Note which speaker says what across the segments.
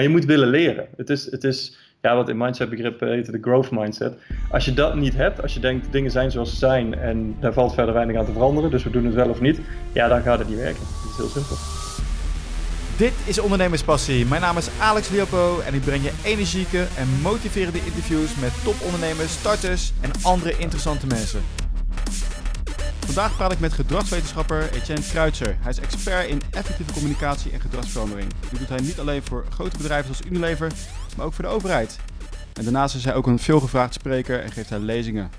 Speaker 1: Maar je moet willen leren. Het is, het is ja, wat in mindset begrip heet de growth mindset. Als je dat niet hebt, als je denkt dingen zijn zoals ze zijn en daar valt verder weinig aan te veranderen, dus we doen het wel of niet, ja, dan gaat het niet werken. Dat is heel simpel.
Speaker 2: Dit is Ondernemerspassie. Mijn naam is Alex Liopo en ik breng je energieke en motiverende interviews met topondernemers, starters en andere interessante mensen. Vandaag praat ik met gedragswetenschapper Etienne Kruitser. Hij is expert in effectieve communicatie en gedragsverandering. Dit doet hij niet alleen voor grote bedrijven zoals Unilever, maar ook voor de overheid. En daarnaast is hij ook een veelgevraagd spreker en geeft hij lezingen.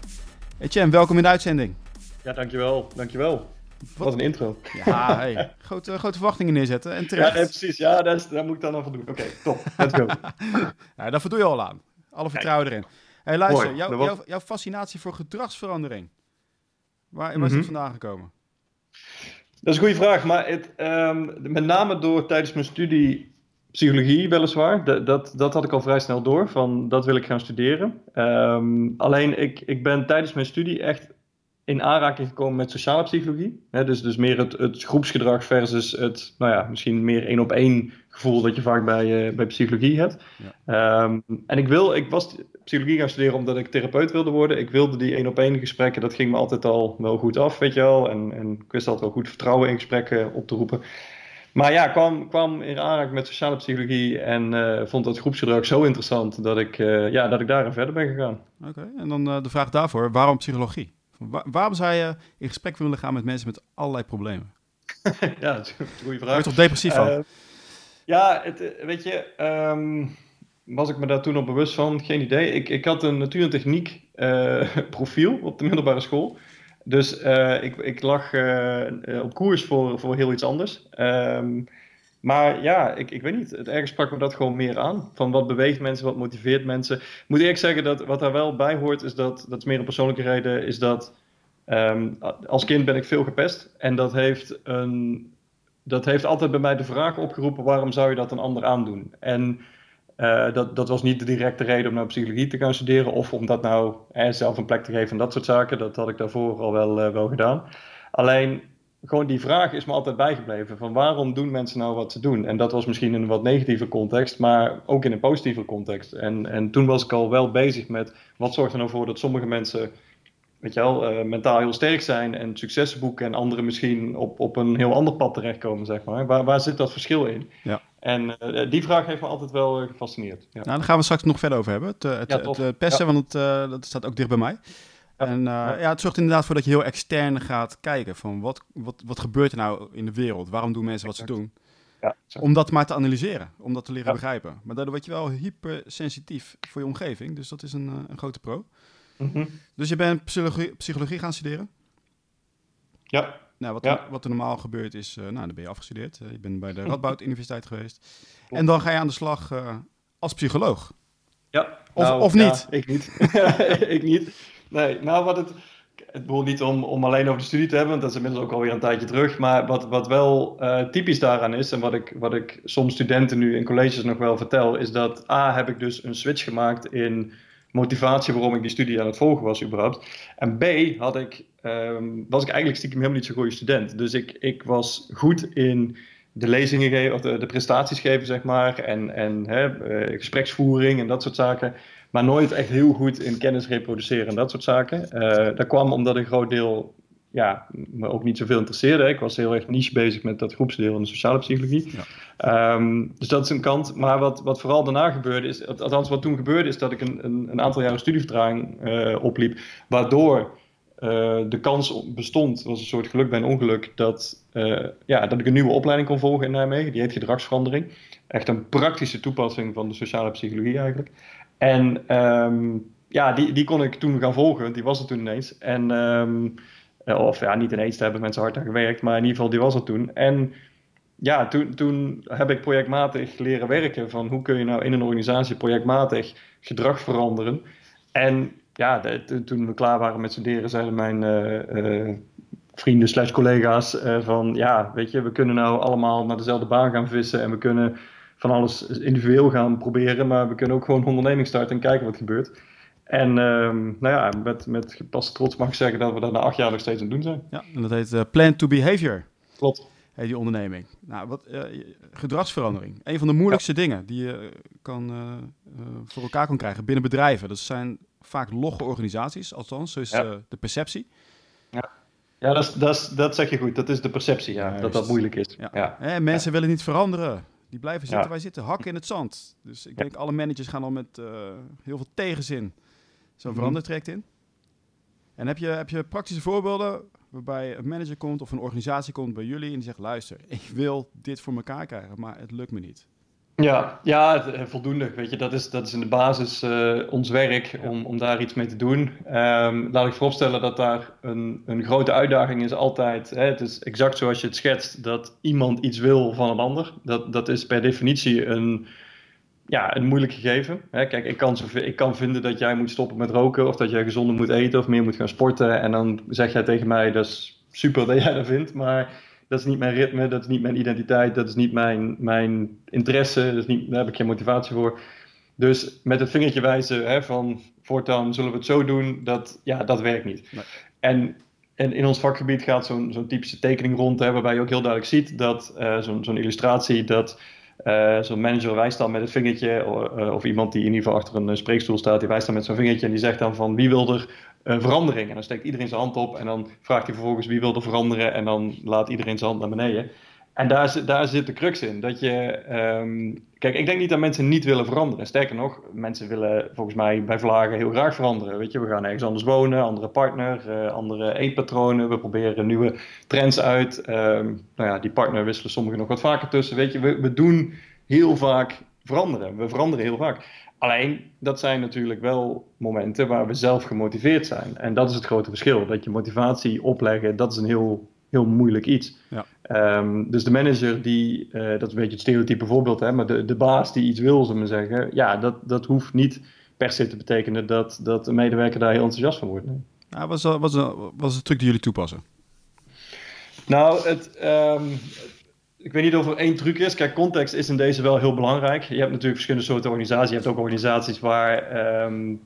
Speaker 2: Etienne, welkom in de uitzending.
Speaker 1: Ja, dankjewel. Dankjewel. Wat een intro.
Speaker 2: Ja, hey. grote, grote verwachtingen neerzetten en terecht.
Speaker 1: Ja, precies. Ja, daar, daar, moet ik dan aan doen. Oké, top. Let's go.
Speaker 2: ja, daar voldoe je al aan. Alle vertrouwen erin. Hey, luister, jouw, jouw fascinatie voor gedragsverandering. Waar, waar is het mhm. vandaan gekomen?
Speaker 1: Dat is een goede vraag, maar het, um, met name door tijdens mijn studie psychologie weliswaar, dat, dat, dat had ik al vrij snel door, van dat wil ik gaan studeren. Um, alleen ik, ik ben tijdens mijn studie echt in aanraking gekomen met sociale psychologie. Hè, dus, dus meer het, het groepsgedrag versus het, nou ja, misschien meer één op één gevoel dat je vaak bij, uh, bij psychologie hebt. Ja. Um, en ik, wil, ik was psychologie gaan studeren omdat ik therapeut wilde worden. Ik wilde die één op één gesprekken, dat ging me altijd al wel goed af, weet je wel. En, en ik wist altijd wel goed vertrouwen in gesprekken op te roepen. Maar ja, kwam, kwam in aanraking met sociale psychologie en uh, vond dat groepsgedrag zo interessant dat ik, uh, ja, dat ik daarin verder ben gegaan.
Speaker 2: Oké, en dan de vraag daarvoor, waarom psychologie? waarom zou je in gesprek willen gaan met mensen met allerlei problemen?
Speaker 1: ja, dat is een goede vraag. Word
Speaker 2: je toch depressief van?
Speaker 1: Ja, het, eh, weet je, um, was ik me daar toen al bewust van? Geen idee. Ik, ik had een natuur- en techniek uh, profiel op de middelbare school. Dus uh, ik, ik lag op koers voor, voor heel iets anders. Um, maar ja, ik, ik weet niet. Het ergens sprak me dat gewoon meer aan. Van wat beweegt mensen, wat motiveert mensen. Ik moet eerlijk zeggen dat wat daar wel bij hoort, is dat, dat is meer een persoonlijke reden, is dat um, als kind ben ik veel gepest. En dat heeft, een, dat heeft altijd bij mij de vraag opgeroepen, waarom zou je dat een ander aandoen? En uh, dat, dat was niet de directe reden om naar psychologie te gaan studeren of om dat nou eh, zelf een plek te geven en dat soort zaken. Dat had ik daarvoor al wel, uh, wel gedaan. Alleen gewoon die vraag is me altijd bijgebleven. Van waarom doen mensen nou wat ze doen? En dat was misschien in een wat negatieve context, maar ook in een positieve context. En, en toen was ik al wel bezig met wat zorgt er nou voor dat sommige mensen, weet je wel, uh, mentaal heel sterk zijn en successen boeken en anderen misschien op, op een heel ander pad terechtkomen, zeg maar. Waar, waar zit dat verschil in? Ja. En uh, die vraag heeft me altijd wel uh, gefascineerd.
Speaker 2: Ja. Nou, daar gaan we straks nog verder over hebben. Het, het, ja, het pesten, want het, dat staat ook dicht bij mij. En ja. het zorgt inderdaad voor dat je heel extern gaat kijken van wat, wat, wat gebeurt er nou in de wereld? Waarom doen mensen wat ze doen? Ja, om dat maar te analyseren, om dat te leren begrijpen. Maar daardoor word je wel hypersensitief voor je omgeving, dus dat is een, een grote pro. Mm -hmm. Dus je bent psychologie, psychologie gaan studeren?
Speaker 1: Ja.
Speaker 2: Nou, wat, er, wat er normaal gebeurt is, uh, nou, dan ben je afgestudeerd. je bent bij de Radboud Universiteit geweest. En dan ga je aan de slag als psycholoog.
Speaker 1: Ja.
Speaker 2: Of, nou, of niet?
Speaker 1: Ja, ik niet. ik niet. Nee, nou wat het... Het bedoelt niet om, om alleen over de studie te hebben, want dat is inmiddels ook alweer een tijdje terug. Maar wat, wat wel uh, typisch daaraan is, en wat ik, wat ik soms studenten nu in colleges nog wel vertel, is dat A, heb ik dus een switch gemaakt in motivatie waarom ik die studie aan het volgen was überhaupt. En B, had ik, um, was ik eigenlijk stiekem helemaal niet zo'n goede student. Dus ik, ik was goed in de lezingen geven, of de, prestaties geven, zeg maar, en, en hè, uh, gespreksvoering en dat soort zaken maar nooit echt heel goed in kennis reproduceren en dat soort zaken. Uh, dat kwam omdat een groot deel ja, me ook niet zoveel interesseerde. Ik was heel erg niche bezig met dat groepsdeel in de sociale psychologie. Ja. Um, dus dat is een kant. Maar wat, wat vooral daarna gebeurde is, althans wat toen gebeurde, is dat ik een, een, een aantal jaren studievertraging uh, opliep, waardoor uh, de kans bestond, was een soort geluk bij een ongeluk, dat, ja, dat ik een nieuwe opleiding kon volgen in Nijmegen. Die heet gedragsverandering. Echt een praktische toepassing van de sociale psychologie eigenlijk. En um, ja, die, die kon ik toen gaan volgen. Die was er toen ineens. En, um, of ja, niet ineens, daar hebben mensen hard aan gewerkt. Maar in ieder geval, die was er toen. En ja, toen, toen heb ik projectmatig leren werken. Van hoe kun je nou in een organisatie projectmatig gedrag veranderen. En ja, toen we klaar waren met studeren, zeiden mijn uh, uh, vrienden slash collega's van... Ja, weet je, we kunnen nou allemaal naar dezelfde baan gaan vissen. En we kunnen van alles individueel gaan proberen, maar we kunnen ook gewoon onderneming starten en kijken wat gebeurt. En um, nou ja, met, met pas trots mag ik zeggen dat we dat na acht jaar nog steeds aan het doen zijn.
Speaker 2: Ja, en dat heet uh, Plan to Behavior.
Speaker 1: Klopt.
Speaker 2: hey, die onderneming. Nou, wat, uh, gedragsverandering. Een van de moeilijkste dingen die je kan, uh, voor elkaar kan krijgen binnen bedrijven. Dat zijn vaak logge organisaties, althans, zo is de perceptie.
Speaker 1: Ja, ja dat, is, dat, is, dat zeg je goed. Dat is de perceptie, ja, dat dat moeilijk is. Ja.
Speaker 2: ja. mensen willen niet veranderen. Die blijven zitten, wij zitten, hakken in het zand. Dus ik denk alle managers gaan al met heel veel tegenzin zo'n mm verandertraject in. En heb je, heb je praktische voorbeelden waarbij een manager komt of een organisatie komt bij jullie en die zegt: luister, ik wil dit voor elkaar krijgen, maar het lukt me niet.
Speaker 1: Ja, ja eh, voldoende. Weet je, dat is, dat is in de basis uh, ons werk om, om daar iets mee te doen. Um, laat ik vooropstellen dat daar een, een grote uitdaging is altijd. Hè, het is exact zoals je het schetst, dat iemand iets wil van een ander. Dat, dat is per definitie een, ja, een moeilijk gegeven. Hè, kijk, ik kan, ik kan vinden dat jij moet stoppen met roken of dat jij gezonder moet eten of meer moet gaan sporten. En dan zeg jij tegen mij, dat is super dat jij dat vindt, maar dat is niet mijn ritme, dat is niet mijn identiteit, dat is niet mijn, mijn interesse, dat is niet, daar heb ik geen motivatie voor. Dus met het vingertje wijzen hè, van voortaan zullen we het zo doen, dat, ja, dat werkt niet. En, en in ons vakgebied gaat zo'n zo'n typische tekening rond, hè, waarbij je ook heel duidelijk ziet dat uh, zo'n zo'n illustratie dat uh, zo'n manager wijst dan met het vingertje, uh, of iemand die in ieder geval achter een spreekstoel staat, die wijst dan met zo'n vingertje en die zegt dan van wie wil er verandering? En dan steekt iedereen zijn hand op en dan vraagt hij vervolgens wie wil er veranderen en dan laat iedereen zijn hand naar beneden. En daar, daar zit de crux in. Dat je, um, kijk, ik denk niet dat mensen niet willen veranderen. Sterker nog, mensen willen volgens mij bij Vlagen heel graag veranderen. Weet je, we gaan ergens anders wonen, andere partner, uh, andere eetpatronen. We proberen nieuwe trends uit. Um, nou ja, die partner wisselen sommigen nog wat vaker tussen. Weet je, we, we doen heel vaak veranderen. We veranderen heel vaak. Alleen, dat zijn natuurlijk wel momenten waar we zelf gemotiveerd zijn. En dat is het grote verschil. Dat je motivatie opleggen, dat is een heel heel moeilijk iets. Ja. Um, dus de manager die, uh, dat is een beetje het stereotype voorbeeld, hè, maar de, de baas die iets wil, zullen we zeggen, ja, dat, dat hoeft niet per se te betekenen dat, dat de medewerker daar heel enthousiast van wordt. Nee.
Speaker 2: Ja, wat, is, wat, is, wat is de truc die jullie toepassen?
Speaker 1: Nou, het, um, ik weet niet of er één truc is. Kijk, context is in deze wel heel belangrijk. Je hebt natuurlijk verschillende soorten organisaties. Je hebt ook organisaties waar um,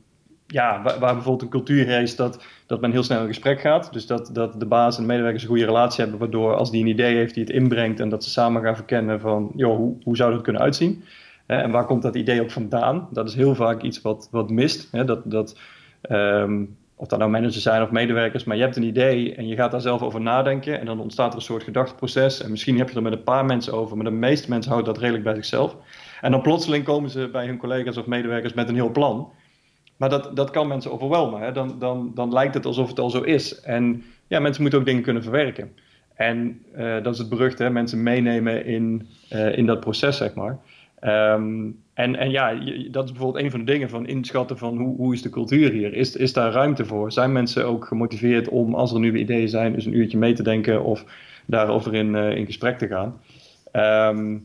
Speaker 1: ja, waar, bijvoorbeeld een cultuur is dat, dat men heel snel in gesprek gaat. Dus dat, dat de baas en de medewerkers een goede relatie hebben, waardoor als die een idee heeft die het inbrengt en dat ze samen gaan verkennen van, joh, hoe, hoe zou dat kunnen uitzien? en waar komt dat idee ook vandaan? Dat is heel vaak iets wat, wat mist. dat, dat, um, of dat nou managers zijn of medewerkers, maar je hebt een idee en je gaat daar zelf over nadenken en dan ontstaat er een soort gedachteproces. En misschien heb je er met een paar mensen over, maar de meeste mensen houden dat redelijk bij zichzelf. En dan plotseling komen ze bij hun collega's of medewerkers met een heel plan. Maar dat, dat kan mensen overwelmen. Hè? Dan, dan, dan lijkt het alsof het al zo is. En ja, mensen moeten ook dingen kunnen verwerken. En uh, dat is het beruchte, hè? mensen meenemen in, uh, in dat proces, zeg maar. Um, en, en ja, dat is bijvoorbeeld een van de dingen van inschatten van hoe, hoe is de cultuur hier? Is, is daar ruimte voor? Zijn mensen ook gemotiveerd om, als er nieuwe ideeën zijn, dus een uurtje mee te denken of daarover in, uh, in gesprek te gaan? Um,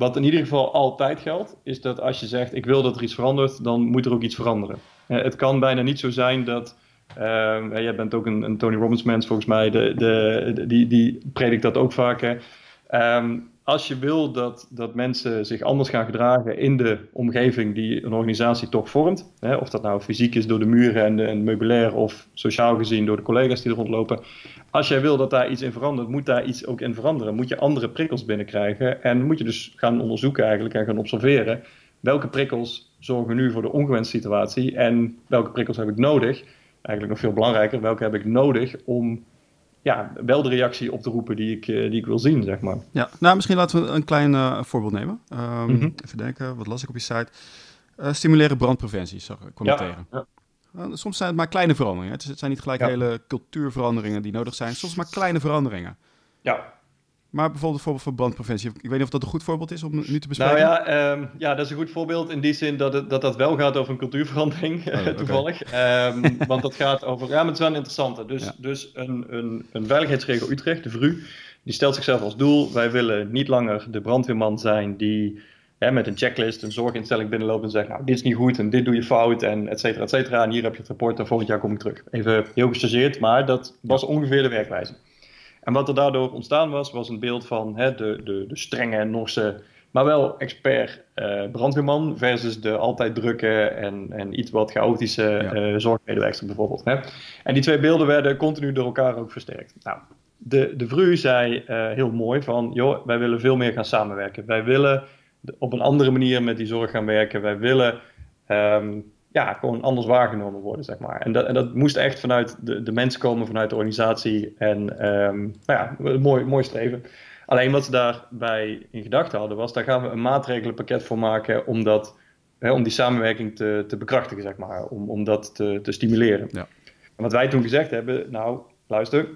Speaker 1: wat in ieder geval altijd geldt, is dat als je zegt: Ik wil dat er iets verandert, dan moet er ook iets veranderen. Uh, het kan bijna niet zo zijn dat. Uh, jij bent ook een, een Tony Robbins mens volgens mij, de, de, die, die predikt dat ook vaak. Um, als je wil dat, dat mensen zich anders gaan gedragen in de omgeving die een organisatie toch vormt, hè, of dat nou fysiek is door de muren en, en meubilair of sociaal gezien door de collega's die er rondlopen. Als jij wil dat daar iets in verandert, moet daar iets ook in veranderen. Moet je andere prikkels binnenkrijgen en moet je dus gaan onderzoeken eigenlijk en gaan observeren welke prikkels zorgen nu voor de ongewenste situatie en welke prikkels heb ik nodig. Eigenlijk nog veel belangrijker, welke heb ik nodig om ja, wel de reactie op te roepen die ik, eh, die ik wil zien, zeg maar.
Speaker 2: Ja, nou misschien laten we een klein uh, voorbeeld nemen. Um, Even denken, wat las ik op je site? Uh, stimuleren brandpreventie, zag ik, kwam ja, tegen. Ja. soms zijn het maar kleine veranderingen. Het zijn niet gelijk hele cultuurveranderingen die nodig zijn. Soms maar kleine veranderingen.
Speaker 1: Ja,
Speaker 2: maar bijvoorbeeld voorbeeld van brandpreventie. Ik weet niet of dat een goed voorbeeld is om nu te bespreken.
Speaker 1: Nou ja, um, ja dat is een goed voorbeeld in die zin dat het, dat, dat wel gaat over een cultuurverandering, oh, toevallig. Um, want dat gaat over, ja, maar het is wel een interessante. Dus, ja. dus een, een, een veiligheidsregel Utrecht, de VRU, die stelt zichzelf als doel, wij willen niet langer de brandweerman zijn die hè, met een checklist een zorginstelling binnenloopt en zegt, nou, dit is niet goed en dit doe je fout en et cetera, et cetera. En hier heb je het rapport en volgend jaar kom ik terug. Even heel gestageerd, maar dat was ongeveer de werkwijze. En wat er daardoor ontstaan was, was een beeld van hè, de, de, de strenge, Norse, maar wel expert uh, brandweerman versus de altijd drukke en, en iets wat chaotische ja. uh, zorgmedewerker bijvoorbeeld. Hè. En die twee beelden werden continu door elkaar ook versterkt. Nou, de, de VRU zei heel mooi van, joh, wij willen veel meer gaan samenwerken. Wij willen op een andere manier met die zorg gaan werken. Wij willen ehm, ja, gewoon anders waargenomen worden, zeg maar. En dat, en dat moest echt vanuit de, de mensen komen, vanuit de organisatie. En um, nou ja, mooi, mooi streven. Alleen wat ze daarbij in gedachten hadden was, daar gaan we een maatregelenpakket voor maken om, dat, hè, om die samenwerking te, te bekrachtigen, zeg maar. Om, om dat te, te stimuleren. Ja. En wat wij toen gezegd hebben, nou, luister,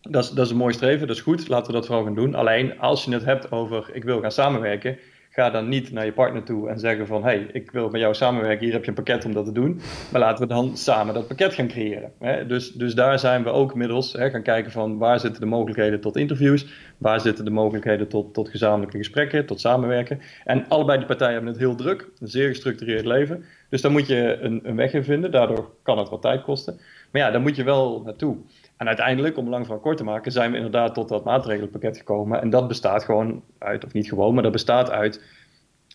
Speaker 1: dat is, dat is een mooi streven, dat is goed, laten we dat vooral gaan doen. Alleen als je het hebt over, ik wil gaan samenwerken, Ga dan niet naar je partner toe en zeggen van... hey, ik wil met jou samenwerken, hier heb je een pakket om dat te doen. Maar laten we dan samen dat pakket gaan creëren. Hè? Dus, dus daar zijn we ook middels hè, gaan kijken van... waar zitten de mogelijkheden tot interviews? Waar zitten de mogelijkheden tot, tot gezamenlijke gesprekken, tot samenwerken? En allebei die partijen hebben het heel druk. Een zeer gestructureerd leven. Dus daar moet je een, een weg in vinden. Daardoor kan het wat tijd kosten. Maar ja, daar moet je wel naartoe. En uiteindelijk, om lang van kort te maken, zijn we inderdaad tot dat maatregelenpakket gekomen. En dat bestaat gewoon uit, of niet gewoon, maar dat bestaat uit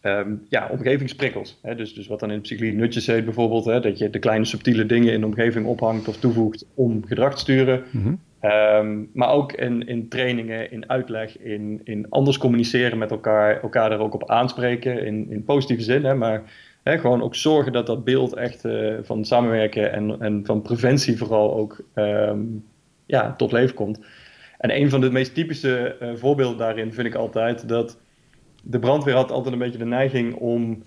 Speaker 1: ehm, ja, omgevingsprikkels. Hè? Dus, dus wat dan in de psychologie nutjes heet bijvoorbeeld, hè? dat je de kleine subtiele dingen in de omgeving ophangt of toevoegt om gedrag te sturen. Mhm. Ehm, maar ook in, in trainingen, in uitleg, in, in anders communiceren met elkaar, elkaar daar ook op aanspreken in, in positieve zin. Hè? Maar gewoon ook zorgen dat dat beeld echt uh, van samenwerken en, en van preventie vooral ook ehm, ja, tot leven komt. En een van de meest typische uh, voorbeelden daarin vind ik altijd dat de brandweer had altijd een beetje de neiging om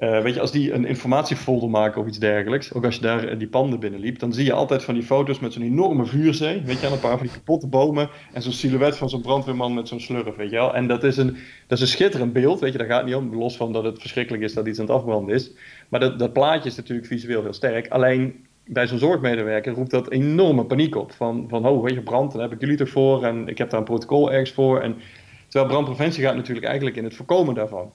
Speaker 1: uh, weet je, als die een informatiefolder maken of iets dergelijks, ook als je daar die panden binnenliep, dan zie je altijd van die foto's met zo'n enorme vuurzee, weet je, aan een paar van die kapotte bomen en zo'n silhouet van zo'n brandweerman met zo'n slurf, weet je wel. En dat is, een, dat is een schitterend beeld, weet je, daar gaat niet om, los van dat het verschrikkelijk is dat iets aan het afbranden is. Maar dat, dat plaatje is natuurlijk visueel heel sterk, alleen bij zo'n zorgmedewerker roept dat enorme paniek op. Van, van oh, weet je, brand, daar heb ik jullie toch voor en ik heb daar een protocol ergens voor. En, terwijl brandpreventie gaat natuurlijk eigenlijk in het voorkomen daarvan.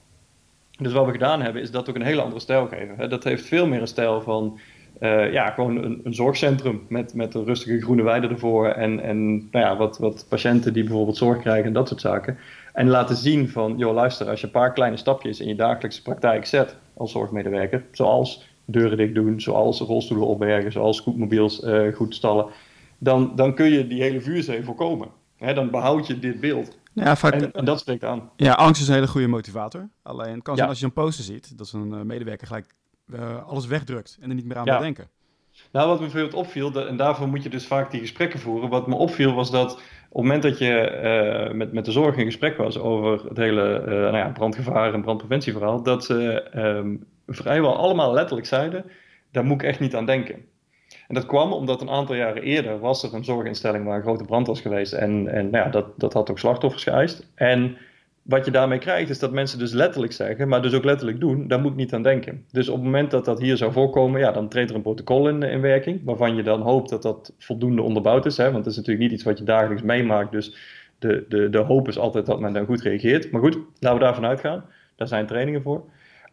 Speaker 1: Dus wat we gedaan hebben, is dat ook een hele andere stijl geven. Dat heeft veel meer een stijl van uh, ja, gewoon een, een, zorgcentrum met, met een rustige groene weide ervoor. En, en nou ja, wat, wat patiënten die bijvoorbeeld zorg krijgen en dat soort zaken. En laten zien van, joh luister, als je een paar kleine stapjes in je dagelijkse praktijk zet als zorgmedewerker. Zoals deuren dicht doen, zoals rolstoelen opbergen, zoals scootmobiels uh, goed stallen. Dan, dan kun je die hele vuurzee voorkomen. dan behoud je dit beeld. Ja, vaak, en, dat spreekt aan.
Speaker 2: Ja, angst is een hele goede motivator. Alleen het kan zijn als je een poster ziet, dat een uh, medewerker gelijk uh, alles wegdrukt en er niet meer aan ja. wil denken.
Speaker 1: Nou, wat me bijvoorbeeld opviel, en daarvoor moet je dus vaak die gesprekken voeren. Wat me opviel was dat op het moment dat je uh, met, met de zorg in gesprek was over het hele nou ja, brandgevaar en brandpreventieverhaal, dat ze um, vrijwel allemaal letterlijk zeiden: daar moet ik echt niet aan denken. En dat kwam omdat een aantal jaren eerder was er een zorginstelling waar een grote brand was geweest. En, en nou ja, dat, dat had ook slachtoffers geëist. En wat je daarmee krijgt is dat mensen dus letterlijk zeggen, maar dus ook letterlijk doen, daar moet ik niet aan denken. Dus op het moment dat dat hier zou voorkomen, ja, dan treedt er een protocol in, in werking, waarvan je dan hoopt dat dat voldoende onderbouwd is. Hè? Want het is natuurlijk niet iets wat je dagelijks meemaakt, dus de, de, de hoop is altijd dat men dan goed reageert. Maar goed, laten we daarvan uitgaan. Daar zijn trainingen voor.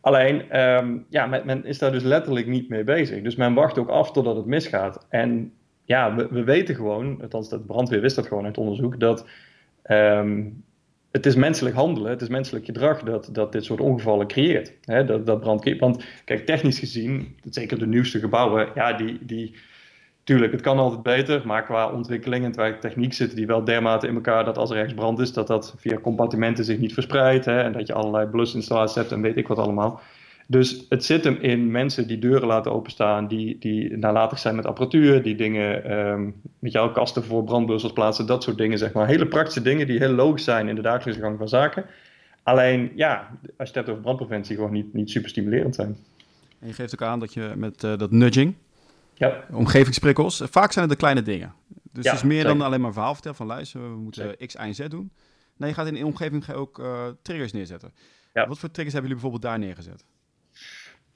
Speaker 1: Alleen, um, ja, men, is daar dus letterlijk niet mee bezig. Dus men wacht ook af totdat het misgaat. En ja, we, we weten gewoon, althans de brandweer wist dat gewoon uit onderzoek, dat um, het is menselijk handelen, het is menselijk gedrag dat, dat dit soort ongevallen creëert. Hè, dat, dat brand, want kijk, technisch gezien, zeker de nieuwste gebouwen, ja, die, die, tuurlijk, het kan altijd beter, maar qua ontwikkeling en qua techniek zitten die wel dermate in elkaar dat als er ergens brand is, dat dat via compartimenten zich niet verspreidt. Hè, en dat je allerlei blusinstallaties hebt en weet ik wat allemaal. Dus het zit hem in mensen die deuren laten openstaan, die, die nalatig zijn met apparatuur, die dingen um, met jouw kasten voor brandblussers plaatsen, dat soort dingen, zeg maar. Hele praktische dingen die heel logisch zijn in de dagelijkse gang van zaken. Alleen, ja, als je het hebt over brandpreventie, gewoon niet, niet super stimulerend zijn.
Speaker 2: En je geeft ook aan dat je met uh, dat nudging, ja. Omgevingsprikkels. Vaak zijn het de kleine dingen. Dus het is meer dan alleen maar verhaal vertellen van luister, we moeten X, Y en Z doen. Nee, je gaat in de omgeving ook uh, triggers neerzetten. Ja. Wat voor triggers hebben jullie bijvoorbeeld daar neergezet?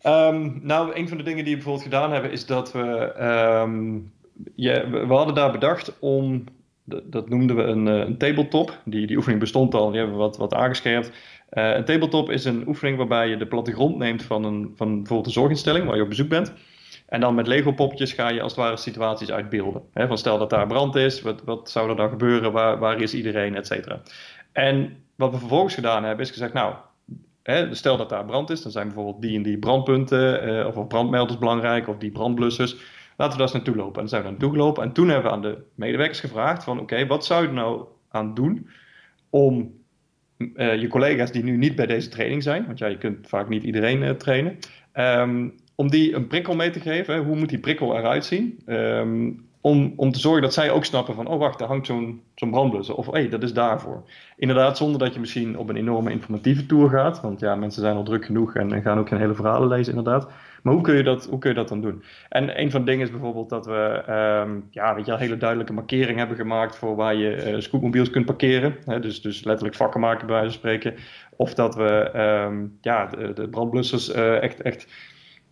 Speaker 1: Um, nou, een van de dingen die we bijvoorbeeld gedaan hebben, is dat we. Um, ja, we, hadden daar bedacht om. Dat noemden we een, eh, een tabletop. Die, die oefening bestond al, die hebben we wat, wat aangescherpt. Uh, een tabletop is een oefening waarbij je de plattegrond neemt van, een, van bijvoorbeeld een zorginstelling waar je op bezoek bent. En dan met Lego-poppetjes ga je als het ware situaties uitbeelden. Van stel dat daar brand is, wat, wat zou er dan gebeuren, waar, waar is iedereen, et cetera. En wat we vervolgens gedaan hebben, is gezegd, nou, stel dat daar brand is, dan zijn bijvoorbeeld die en die brandpunten, uh, of brandmelders belangrijk, of die brandblussers. Laten we daar eens naartoe lopen. En dan zijn we naartoe gelopen. En toen hebben we aan de medewerkers gevraagd van oké, wat zou je er nou aan doen om uh, je collega's die nu niet bij deze training zijn, want ja, je kunt vaak niet iedereen uh, trainen, um, om die een prikkel mee te geven. Hoe moet die prikkel eruit zien? Um, om, om te zorgen dat zij ook snappen van, oh wacht, daar hangt zo'n zo'n brandblusser. Of hey, dat is daarvoor. Inderdaad, zonder dat je misschien op een enorme informatieve tour gaat. Want ja, mensen zijn al druk genoeg en, gaan ook geen hele verhalen lezen inderdaad. Maar hoe kun, je dat, hoe kun je dat dan doen? En een van de dingen is bijvoorbeeld dat we um, ja, weet je, een hele duidelijke markering hebben gemaakt voor waar je uh, scootmobiels kunt parkeren. Hè? Dus, dus letterlijk vakken maken bij wijze van spreken. Of dat we um, ja, de, de brandblussers uh, echt, echt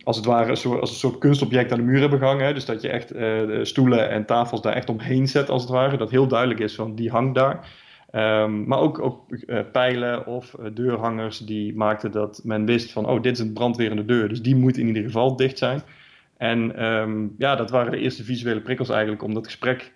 Speaker 1: als het ware als een soort kunstobject aan de muur hebben gehangen. Hè? Dus dat je echt uh, stoelen en tafels daar echt omheen zet, als het ware. Dat heel duidelijk is van die hangt daar. Um, maar ook, ook uh, pijlen of uh, deurhangers die maakten dat men wist van, oh, dit is een brandwerende deur. Dus die moet in ieder geval dicht zijn. En um, ja, dat waren de eerste visuele prikkels eigenlijk om dat gesprek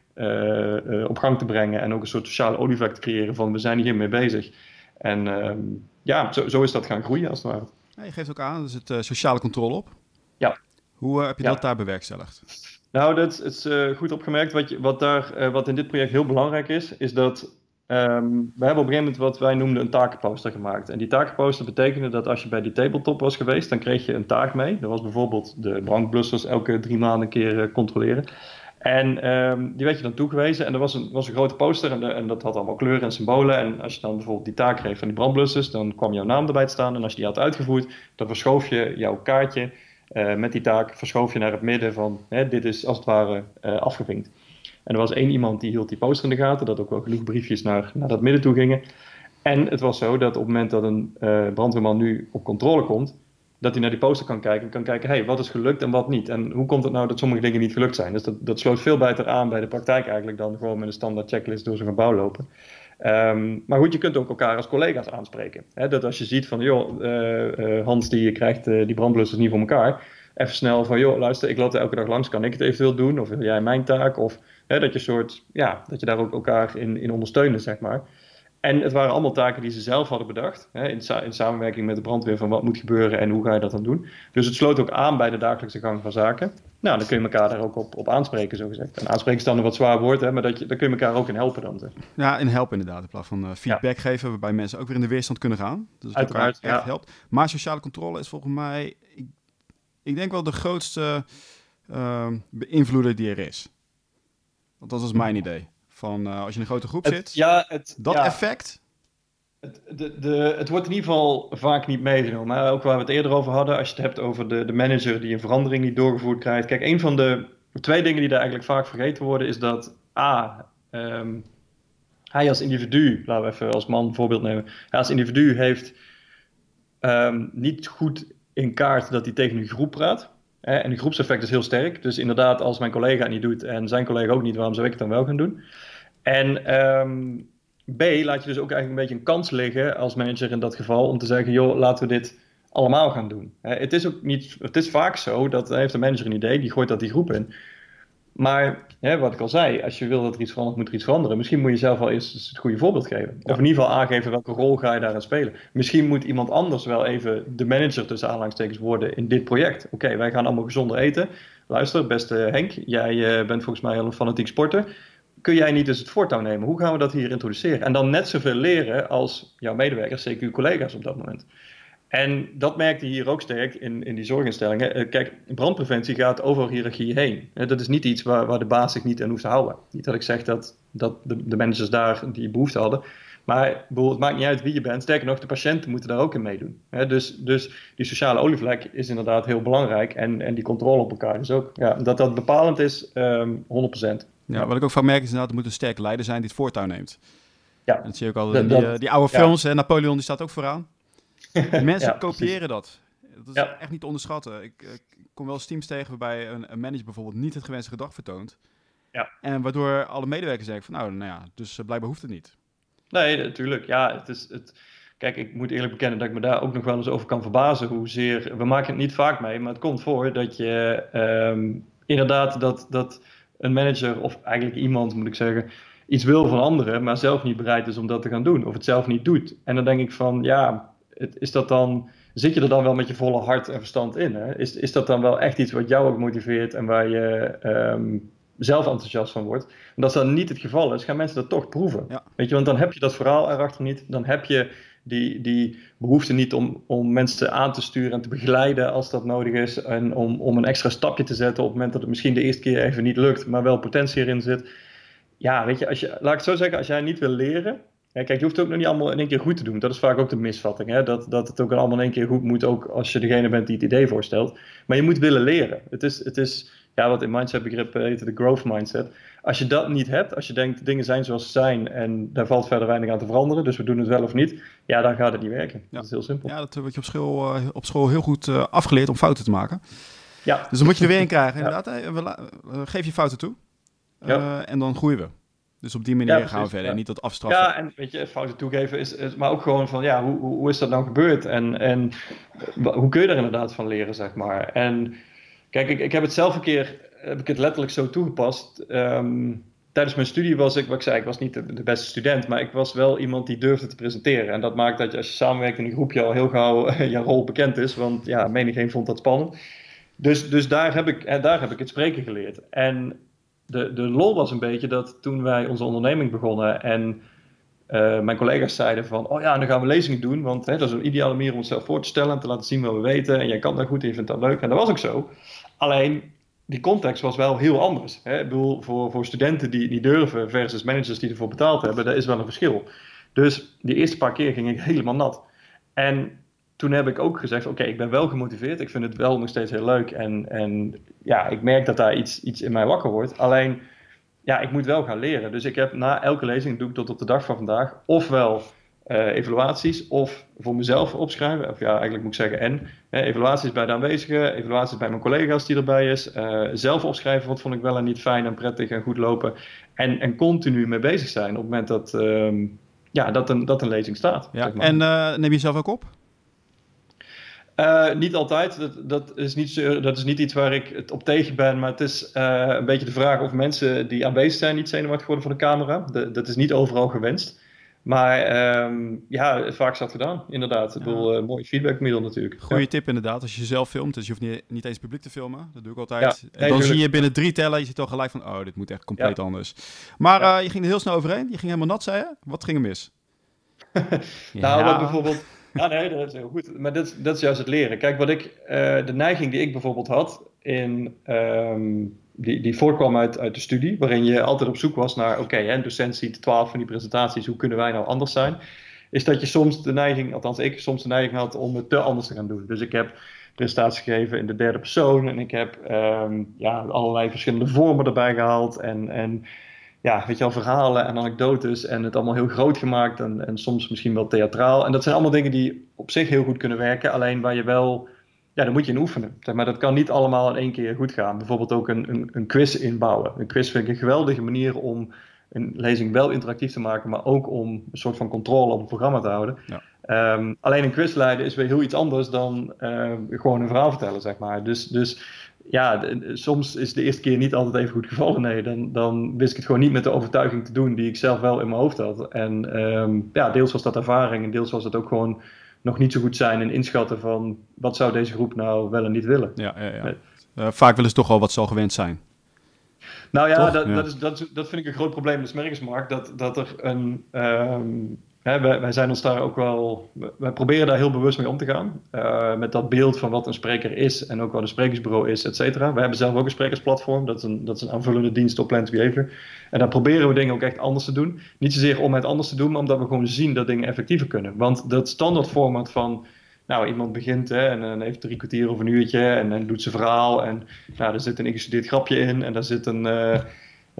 Speaker 1: op gang te brengen. En ook een soort sociale olievlek te creëren van, we zijn hiermee bezig. En um, ja, zo, zo, is dat gaan groeien als het ware.
Speaker 2: Ja, je geeft ook aan, er zit sociale controle op.
Speaker 1: Ja.
Speaker 2: Hoe uh, heb je ja. dat daar bewerkstelligd?
Speaker 1: Nou, dat is uh, goed opgemerkt. Wat, je, wat, daar, uh, wat in dit project heel belangrijk is, is dat um, we hebben op een gegeven moment wat wij noemden een takenposter gemaakt. En die takenposter betekende dat als je bij die tabletop was geweest, dan kreeg je een taak mee. Dat was bijvoorbeeld de brandblussers elke drie maanden een keer controleren. En um, die werd je dan toegewezen en er was een, was een grote poster en, en, dat had allemaal kleuren en symbolen. En als je dan bijvoorbeeld die taak kreeg van die brandblussers, dan kwam jouw naam erbij te staan. En als je die had uitgevoerd, dan verschoof je jouw kaartje uh, met die taak verschoof je naar het midden van hè, dit is als het ware uh, afgevinkt. En er was één iemand die hield die poster in de gaten, dat ook wel genoeg briefjes naar, naar dat midden toe gingen. En het was zo dat op het moment dat een uh, brandweerman nu op controle komt, dat hij naar die poster kan kijken en kan kijken, hey, wat is gelukt en wat niet? En hoe komt het nou dat sommige dingen niet gelukt zijn? Dus dat, dat sloot veel beter aan bij de praktijk eigenlijk dan gewoon met een standaard checklist door zo'n gebouw lopen. Um, maar goed, je kunt ook elkaar als collega's aanspreken. Dat als je ziet van, joh, uh, uh, Hans die krijgt uh, die brandblussers niet voor elkaar. Even snel van, joh, luister, ik loop er elke dag langs, kan ik het eventueel doen? Of wil jij mijn taak? Of dat je soort, ja, dat je daar ook elkaar in, in ondersteunen, zeg maar. En het waren allemaal taken die ze zelf hadden bedacht. Hè, in, sa in, samenwerking met de brandweer van wat moet gebeuren en hoe ga je dat dan doen. Dus het sloot ook aan bij de dagelijkse gang van zaken. Nou, dan kun je elkaar daar ook op, op aanspreken, zo gezegd. En aanspreken is dan een wat zwaar woord, hè, maar dat je, daar kun je elkaar ook in helpen dan. Zeg.
Speaker 2: Ja, in helpen inderdaad. In plaats van uh, feedback ja. geven, waarbij mensen ook weer in de weerstand kunnen gaan. Dus dat
Speaker 1: Uiteraard,
Speaker 2: echt ja. helpt. Maar sociale controle is volgens mij, ik, ik denk wel de grootste uh, beïnvloeder die er is. Want dat is mijn idee. Van uh, als je in een grote groep
Speaker 1: het,
Speaker 2: zit,
Speaker 1: ja, het,
Speaker 2: dat
Speaker 1: ja.
Speaker 2: effect
Speaker 1: het, de, de, het wordt in ieder geval vaak niet meegenomen. Maar ook waar we het eerder over hadden, als je het hebt over de, de manager die een verandering niet doorgevoerd krijgt. Kijk, een van de twee dingen die daar eigenlijk vaak vergeten worden, is dat A. Um, hij als individu, laten we even als man een voorbeeld nemen. Hij als individu heeft um, niet goed in kaart dat hij tegen een groep praat. Hè? En het groepseffect is heel sterk. Dus inderdaad, als mijn collega het niet doet en zijn collega ook niet, waarom zou ik het dan wel gaan doen? En um, B, laat je dus ook eigenlijk een beetje een kans liggen als manager in dat geval om te zeggen, joh, laten we dit allemaal gaan doen. Het is ook niet, het is vaak zo dat heeft de manager een idee, die gooit dat die groep in. Maar hè, wat ik al zei, als je wil dat er iets verandert, moet er iets veranderen. Misschien moet je zelf wel eerst het goede voorbeeld geven. Of in ieder geval aangeven welke rol ga je daarin spelen. Misschien moet iemand anders wel even de manager tussen aanhalingstekens worden in dit project. Oké, okay, wij gaan allemaal gezonder eten. Luister, beste Henk, jij uh, bent volgens mij al een fanatiek sporter kun jij niet dus het voortouw nemen? Hoe gaan we dat hier introduceren? En dan net zoveel leren als jouw medewerkers, zeker uw collega's op dat moment. En dat merkte je hier ook sterk in, in die zorginstellingen. Kijk, brandpreventie gaat over hiërarchie heen. Dat is niet iets waar, waar de baas zich niet aan hoeft te houden. Niet dat ik zeg dat, dat de, managers daar die behoefte hadden. Maar het maakt niet uit wie je bent. Sterker nog, de patiënten moeten daar ook in meedoen. Dus, dus die sociale olievlek is inderdaad heel belangrijk. En, en die controle op elkaar is ook. Ja, dat dat bepalend is, um, 100%.
Speaker 2: Ja, wat ik ook van merk is inderdaad, er moet een sterke leider zijn die het voortouw neemt.
Speaker 1: Ja.
Speaker 2: Dat zie je ook al in die, die, oude films. Ja. Napoleon die staat ook vooraan. Mensen kopiëren dat. Dat is echt niet te onderschatten. Ik, ik kom wel eens teams tegen waarbij een, een, manager bijvoorbeeld niet het gewenste gedrag vertoont.
Speaker 1: Ja.
Speaker 2: En waardoor alle medewerkers zeggen van nou, nou ja, dus uh, blijkbaar hoeft het niet.
Speaker 1: Nee, natuurlijk. Ja, het is... Het... Kijk, ik moet eerlijk bekennen dat ik me daar ook nog wel eens over kan verbazen. Hoezeer, we maken het niet vaak mee, maar het komt voor dat je um, inderdaad dat, dat een manager of eigenlijk iemand, moet ik zeggen, iets wil van anderen, maar zelf niet bereid is om dat te gaan doen of het zelf niet doet. En dan denk ik van, ja, het, is dat dan zit je er dan wel met je volle hart en verstand in? Hè? Is, is dat dan wel echt iets wat jou ook motiveert en waar je ehm, zelf enthousiast van wordt? En als dat niet het geval is, gaan mensen dat toch proeven. Weet je, want dan heb je dat verhaal erachter niet. Dan heb je die, die behoefte niet om, om mensen aan te sturen en te begeleiden als dat nodig is. En om, om een extra stapje te zetten op het moment dat het misschien de eerste keer even niet lukt, maar wel potentie erin zit. Ja, weet je, als je, laat ik het zo zeggen, als jij niet wil leren, kijk, je hoeft het ook nog niet allemaal in één keer goed te doen. Dat is vaak ook de misvatting. Hè? Dat, dat het ook allemaal in één keer goed moet, ook als je degene bent die het idee voorstelt. Maar je moet willen leren. Het is, het is ja, wat in mindset begrip heet de growth mindset. Als je dat niet hebt, als je denkt dingen zijn zoals ze zijn en daar valt verder weinig aan te veranderen, dus we doen het wel of niet, ja, dan gaat het niet werken. Dat is heel simpel.
Speaker 2: Ja, dat word je op school, uh, op school heel goed uh, afgeleerd om fouten te maken. Ja. Dus dan moet je er weer in krijgen. Inderdaad, ja. geef je fouten toe. Uh, ja. En dan groeien we. Dus op die manier gaan we verder, niet dat afstraffen.
Speaker 1: Ja, en weet je, fouten toegeven is, is, maar ook gewoon van, ja, hoe, hoe is dat nou gebeurd? En, en hoe kun je er inderdaad van leren, zeg maar? En kijk, ik, ik heb het zelf een keer, heb ik het letterlijk zo toegepast. Um, tijdens mijn studie was ik, wat ik zei, ik was niet de, beste student, maar ik was wel iemand die durfde te presenteren. En dat maakt dat je, als je samenwerkt in een groepje al heel gauw je rol bekend is, want ja, menigeen vond dat spannend. Dus, dus daar, heb ik, daar heb ik het spreken geleerd. En de, de lol was een beetje dat toen wij onze onderneming begonnen en uh, mijn collega's zeiden van, oh ja, dan gaan we lezingen doen, want hè, dat is een ideale manier om onszelf voor te stellen en te laten zien wat we weten. En jij kan dat goed en je vindt dat leuk. En dat was ook zo. Alleen, die context was wel heel anders. Hè? Ik bedoel, voor, voor studenten die niet durven versus managers die ervoor betaald hebben, daar is wel een verschil. Dus die eerste paar keer ging ik helemaal nat. En toen heb ik ook gezegd: Oké, ik ben wel gemotiveerd. Ik vind het wel nog steeds heel leuk. En, en ja, ik merk dat daar iets, iets in mij wakker wordt. Alleen, ja, ik moet wel gaan leren. Dus ik heb na elke lezing, doe ik tot op de dag van vandaag, ofwel uh, evaluaties of voor mezelf opschrijven. Of ja, eigenlijk moet ik zeggen en. evaluaties bij de aanwezigen, evaluaties bij mijn collega's die erbij is. Uh, zelf opschrijven, wat vond ik wel en niet fijn en prettig en goed lopen. En, en continu mee bezig zijn op het moment dat, uh, ja, dat, een, dat een lezing staat.
Speaker 2: Ja, zeg maar. En uh, neem je zelf ook op?
Speaker 1: Uh, niet altijd. Dat, dat, is niet, dat is niet iets waar ik het op tegen ben. Maar het is uh, een beetje de vraag of mensen die aanwezig zijn niet zenuwachtig worden voor de camera. De, dat is niet overal gewenst. Maar um, ja, vaak zat gedaan, inderdaad. Ik bedoel, uh, mooi feedbackmiddel natuurlijk.
Speaker 2: Goeie tip inderdaad, als je jezelf filmt. Dus je hoeft niet, niet eens publiek te filmen. Dat doe ik altijd. Ja, en dan zie je binnen drie tellen, je ziet al gelijk van... Oh, dit moet echt compleet anders. Maar je ging er heel snel overheen. Je ging helemaal nat, zei je. Wat ging er mis?
Speaker 1: nou, wat bijvoorbeeld... Ja, nee, dat is heel goed. Maar dat, dat is juist het leren. Kijk, wat ik, uh, de neiging die ik bijvoorbeeld had, in, um, die, die voorkwam uit, uit de studie, waarin je altijd op zoek was naar, oké, okay, een docent ziet twaalf van die presentaties, hoe kunnen wij nou anders zijn? Is dat je soms de neiging, althans ik soms de neiging had om het te anders te gaan doen. Dus ik heb presentaties gegeven in de derde persoon en ik heb um, ja, allerlei verschillende vormen erbij gehaald en, en ja, weet je wel, verhalen en anekdotes en het allemaal heel groot gemaakt en, en soms misschien wel theatraal. En dat zijn allemaal dingen die op zich heel goed kunnen werken, alleen waar je wel, ja, daar moet je in oefenen. Zeg maar dat kan niet allemaal in één keer goed gaan. Bijvoorbeeld ook een, een, een quiz inbouwen. Een quiz vind ik een geweldige manier om een lezing wel interactief te maken, maar ook om een soort van controle op het programma te houden. Ja. Um, alleen een quiz leiden is weer heel iets anders dan uh, gewoon een verhaal vertellen, zeg maar. Dus, dus ja, soms is de eerste keer niet altijd even goed gevallen. Nee, dan, dan wist ik het gewoon niet met de overtuiging te doen die ik zelf wel in mijn hoofd had. En um, ja, deels was dat ervaring en deels was het ook gewoon nog niet zo goed zijn en inschatten van wat zou deze groep nou wel en niet willen.
Speaker 2: Ja, ja, ja. Uh, vaak willen ze toch al wat ze al gewend zijn.
Speaker 1: Nou ja, dat. Dat, is, dat, dat vind ik een groot probleem in de smergersmarkt. Dat, dat er een, um, Wij, zijn ons daar ook wel. Wij proberen daar heel bewust mee om te gaan. Uh, met dat beeld van wat een spreker is en ook wat een sprekersbureau is, et cetera. We hebben zelf ook een sprekersplatform. Dat is een, dat is een aanvullende dienst op Plant Behavior. En daar proberen we dingen ook echt anders te doen. Niet zozeer om het anders te doen, maar omdat we gewoon zien dat dingen effectiever kunnen. Want dat standaard format van. Nou, iemand begint hè, en, heeft drie kwartier of een uurtje en, doet zijn verhaal. En nou, er zit een ingestudeerd grapje in en daar zit een. Hè,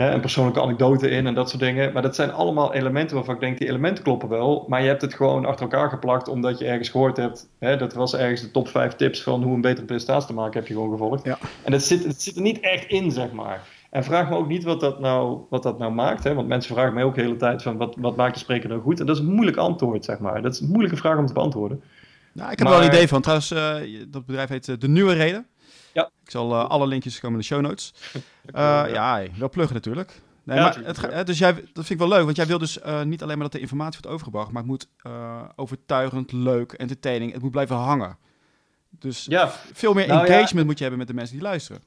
Speaker 1: een persoonlijke anekdote in en dat soort dingen. Maar dat zijn allemaal elementen waarvan ik denk, die elementen kloppen wel. Maar je hebt het gewoon achter elkaar geplakt omdat je ergens gehoord hebt. Hè, dat was ergens de top 5 tips van hoe een betere presentatie te maken, heb je gewoon gevolgd. Ja. En dat zit, het zit er niet echt in, zeg maar. En vraag me ook niet wat dat nou, wat dat nou maakt. Hè? Want mensen vragen mij ook de hele tijd van wat, wat maakt de spreker nou goed? En dat is een moeilijk antwoord, zeg maar. Dat is een moeilijke vraag om te beantwoorden.
Speaker 2: Nou, ik heb maar, wel een idee van. Trouwens, uh, dat bedrijf heet uh, De Nieuwe Reden. Ja. Ik zal uh, alle linkjes komen in de show notes. ja, wel pluggen natuurlijk. Nee, ja, maar het, dus jij, dat vind ik wel leuk, want jij wil dus uh, niet alleen maar dat de informatie wordt overgebracht, maar het moet overtuigend, leuk, entertaining, het moet blijven hangen. Dus ja. veel meer nou engagement moet je hebben met de mensen die luisteren.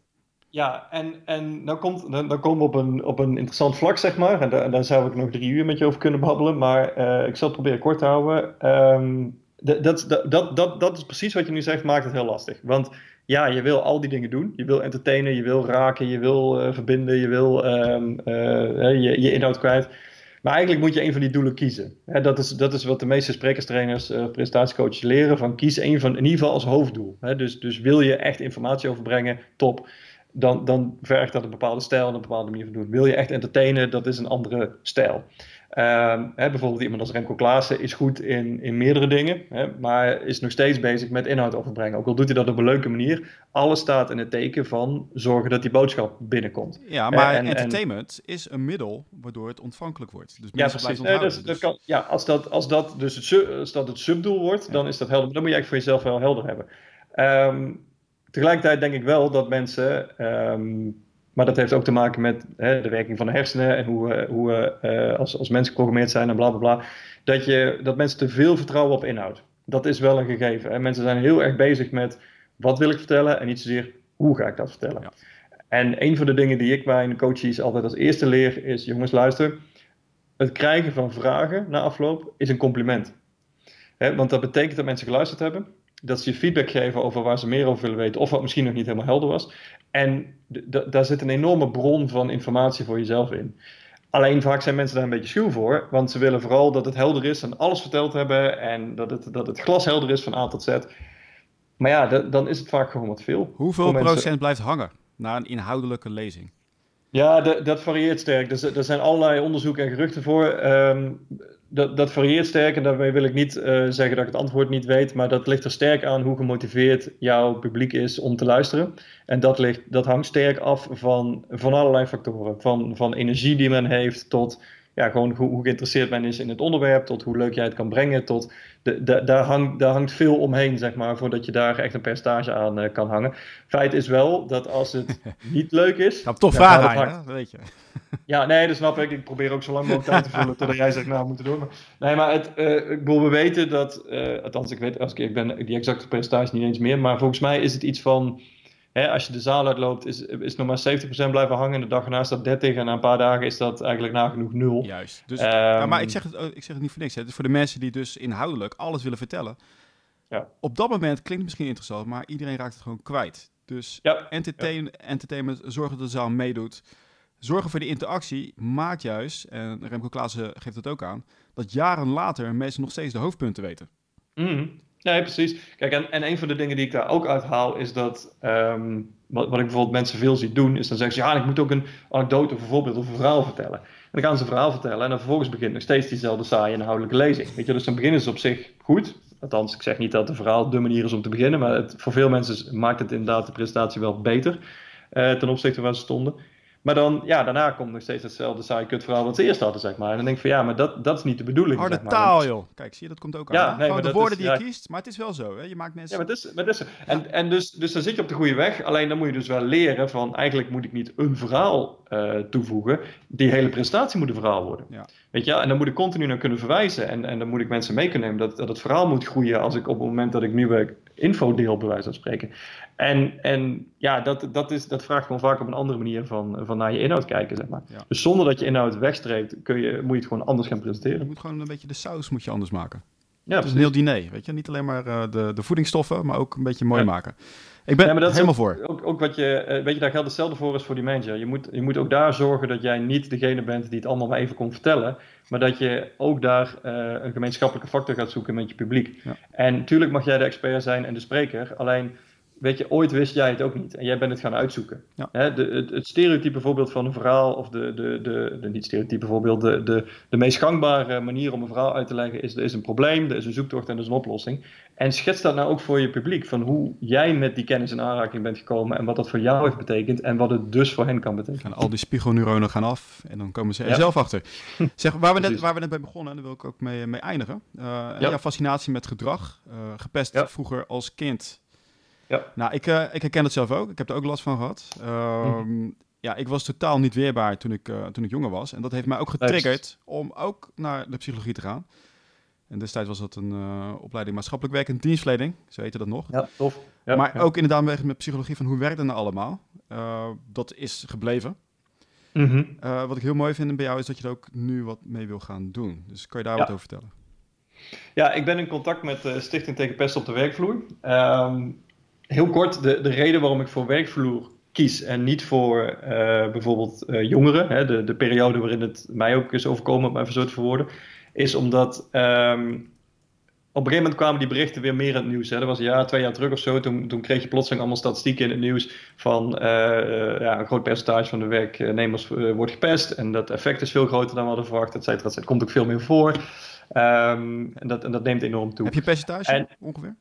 Speaker 1: Ja, en, en dan, komt, dan, dan komen we op een, op een interessant vlak, zeg maar. En, daar, daar zou ik nog drie uur met je over kunnen babbelen. Maar uh, ik zal het proberen kort te houden. Um, dat, dat, dat, dat, dat is precies wat je nu zegt, maakt het heel lastig. Want ja, je wil al die dingen doen. Je wil entertainen, je wil raken, je wil uh, verbinden, je wil um, uh, je, je inhoud kwijt. Maar eigenlijk moet je een van die doelen kiezen. dat, is, dat is wat de meeste sprekerstrainers, uh, presentatiecoaches leren. Van kies een van, in ieder geval als hoofddoel. dus, dus wil je echt informatie overbrengen, top dan, dan vergt dat een bepaalde stijl en een bepaalde manier van doen. Wil je echt entertainen, dat is een andere stijl. Uh, hè, bijvoorbeeld iemand als Remco Klaassen is goed in, in meerdere dingen, hè, maar is nog steeds bezig met inhoud overbrengen. Ook al doet hij dat op een leuke manier. Alles staat in het teken van zorgen dat die boodschap binnenkomt.
Speaker 2: Ja, maar entertainment is een middel waardoor het ontvankelijk wordt. Dus
Speaker 1: ja, precies. Nee, dus, dat dus- kan, ja, als dat, als dat dus het, als dat het subdoel wordt, dan is dat helder. dan moet je eigenlijk voor jezelf wel helder hebben. Um, Tegelijkertijd denk ik wel dat mensen, ehm, maar dat heeft ook te maken met hè, de werking van de hersenen en hoe we, hoe we uh, als, als mensen geprogrammeerd zijn en bla bla bla, dat, je, dat mensen te veel vertrouwen op inhoud. Dat is wel een gegeven. Hè. Mensen zijn heel erg bezig met wat wil ik vertellen en niet zozeer hoe ga ik dat vertellen. Ja. En een van de dingen die ik bij een coaches altijd als eerste leer is, jongens luister, het krijgen van vragen na afloop is een compliment. want dat betekent dat mensen geluisterd hebben dat ze je feedback geven over waar ze meer over willen weten, of wat misschien nog niet helemaal helder was. En daar zit een enorme bron van informatie voor jezelf in. Alleen vaak zijn mensen daar een beetje schuw voor, want ze willen vooral dat het helder is en alles verteld hebben en dat het, dat het glas helder is van A tot Z. Maar ja, dan is het vaak gewoon wat veel.
Speaker 2: Hoeveel procent blijft hangen na een inhoudelijke lezing?
Speaker 1: Ja, dat varieert sterk. Er, er zijn allerlei onderzoeken en geruchten voor. Um, dat, dat varieert sterk en daarmee wil ik niet uh, zeggen dat ik het antwoord niet weet, maar dat ligt er sterk aan hoe gemotiveerd jouw publiek is om te luisteren. En dat, ligt, dat hangt sterk af van, van allerlei factoren. Van, van energie die men heeft tot ja, gewoon hoe, hoe, geïnteresseerd men is in het onderwerp, tot hoe leuk jij het kan brengen, tot de, de, daar, hangt, daar hangt veel omheen, zeg maar, voordat je daar echt een percentage aan uh, kan hangen. Feit is wel dat als het niet leuk is...
Speaker 2: Nou, toch vragen aan weet je.
Speaker 1: Ja, nee, dat snap ik. Ik probeer ook zo lang mogelijk tijd te vullen totdat jij zegt, nou, we moeten. Maar, nee, maar het, uh, ik bedoel, we weten dat, uh, althans, ik weet, als ik, ik ben die exacte percentage niet eens meer, maar volgens mij is het iets van Hè, als je de zaal uitloopt, is, is nog maar 70% blijven hangen. De dag erna staat 30 en na een paar dagen is dat eigenlijk nagenoeg nul.
Speaker 2: Juist. Dus, um, maar ik zeg, het, ik zeg het niet voor niks. Hè. Het is voor de mensen die dus inhoudelijk alles willen vertellen. Ja. Op dat moment klinkt het misschien interessant, maar iedereen raakt het gewoon kwijt. Dus ja. Entertain, ja. entertainment, zorgen dat de zaal meedoet. Zorgen voor de interactie maakt juist, en Remco Klaassen geeft het ook aan, dat jaren later mensen nog steeds de hoofdpunten weten.
Speaker 1: Mm. Nee, precies. Kijk, en, en een van de dingen die ik daar ook uit haal is dat. Ehm, wat, wat ik bijvoorbeeld mensen veel zie doen, is dan zeggen ze: ja, ik moet ook een anekdote of een voorbeeld of een verhaal vertellen. En dan gaan ze een verhaal vertellen en dan vervolgens begint nog steeds diezelfde saaie inhoudelijke lezing. Weet je, dus dan beginnen ze op zich goed. Althans, ik zeg niet dat een verhaal de manier is om te beginnen, maar het, voor veel mensen maakt het inderdaad de presentatie wel beter uh, ten opzichte van waar ze stonden. Maar dan, ja, daarna komt nog steeds hetzelfde saaie kutverhaal wat ze eerst hadden, zeg maar. En dan denk ik van, ja, maar dat, dat is niet de bedoeling,
Speaker 2: Harde
Speaker 1: zeg maar.
Speaker 2: taal, joh. Kijk, zie je, dat komt ook aan. Ja, nee, de woorden die je kiest, maar het is wel zo, hè. Je maakt mensen...
Speaker 1: Ja, maar het is, maar het is En, en dus, dus dan zit je op de goede weg. Alleen dan moet je dus wel leren van, eigenlijk moet ik niet een verhaal uh, toevoegen. Die hele presentatie moet een verhaal worden. Ja. Weet je, en dan moet ik continu naar kunnen verwijzen. En, en dan moet ik mensen mee kunnen nemen dat, dat het verhaal moet groeien als ik op het moment dat ik nieuwe info deel, bij wijze van spreken. En, en ja, dat, dat, is, dat vraagt gewoon vaak op een andere manier van, van naar je inhoud kijken, zeg maar. Dus zonder dat je inhoud wegstreept, kun je, moet je het gewoon anders gaan presenteren.
Speaker 2: Je moet gewoon een beetje de saus moet je anders maken. Ja, het is een heel diner, weet je. Niet alleen maar uh, de, de voedingsstoffen, maar ook een beetje mooi ja. maken. Ik ben ja, maar dat helemaal voor.
Speaker 1: Ook, ook wat je, uh, weet je, daar geldt hetzelfde voor als voor die manager. Je moet, je moet ook daar zorgen dat jij niet degene bent die het allemaal maar even komt vertellen. Maar dat je ook daar uh, een gemeenschappelijke factor gaat zoeken met je publiek. Ja. En natuurlijk mag jij de expert zijn en de spreker. Alleen weet je, ooit wist jij het ook niet. En jij bent het gaan uitzoeken. Ja. Hè, de, het, het, stereotype voorbeeld van een verhaal, of de, de, de, de niet stereotype voorbeeld, de, de, de meest gangbare manier om een verhaal uit te leggen is, er is een probleem, er is een zoektocht en er is een oplossing. En schets dat nou ook voor je publiek, van hoe jij met die kennis in aanraking bent gekomen en wat dat voor jou heeft betekend en wat het dus voor hen kan betekenen.
Speaker 2: En al die spiegelneuronen gaan af en dan komen ze er ja. zelf achter. Zeg, waar we, net, waar we net bij begonnen, en daar wil ik ook mee, mee eindigen. Uh, ja. Jouw fascinatie met gedrag, uh, gepest vroeger als kind ja. Nou, ik, uh, ik herken het zelf ook. Ik heb er ook last van gehad. Um, Ja, ik was totaal niet weerbaar toen ik, uh, toen ik jonger was. En dat heeft mij ook getriggerd om ook naar de psychologie te gaan. En destijds was dat een opleiding maatschappelijk werk en dienstverlening. Ze weten dat nog.
Speaker 1: Ja, tof. Ja,
Speaker 2: maar ook inderdaad met psychologie van hoe werkt het nou allemaal? dat is gebleven.
Speaker 1: Mhm.
Speaker 2: wat ik heel mooi vind bij jou is dat je er ook nu wat mee wil gaan doen. Dus kan je daar wat over vertellen?
Speaker 1: Ja, ik ben in contact met de Stichting tegen Pest op de Werkvloer. Ehm, heel kort, de, de reden waarom ik voor werkvloer kies en niet voor uh, bijvoorbeeld uh, jongeren, hè, de, de periode waarin het mij ook is overkomen, om even zo te verwoorden, is omdat um, op een gegeven moment kwamen die berichten weer meer in het nieuws. Hè. Dat was een jaar, twee jaar terug of zo. Toen, toen kreeg je plotseling allemaal statistieken in het nieuws van uh, ja, een groot percentage van de werknemers wordt gepest. En dat effect is veel groter dan we hadden verwacht, et cetera. Het komt ook veel meer voor. Um, en, dat, en dat neemt enorm toe.
Speaker 2: Heb je percentage en, ongeveer?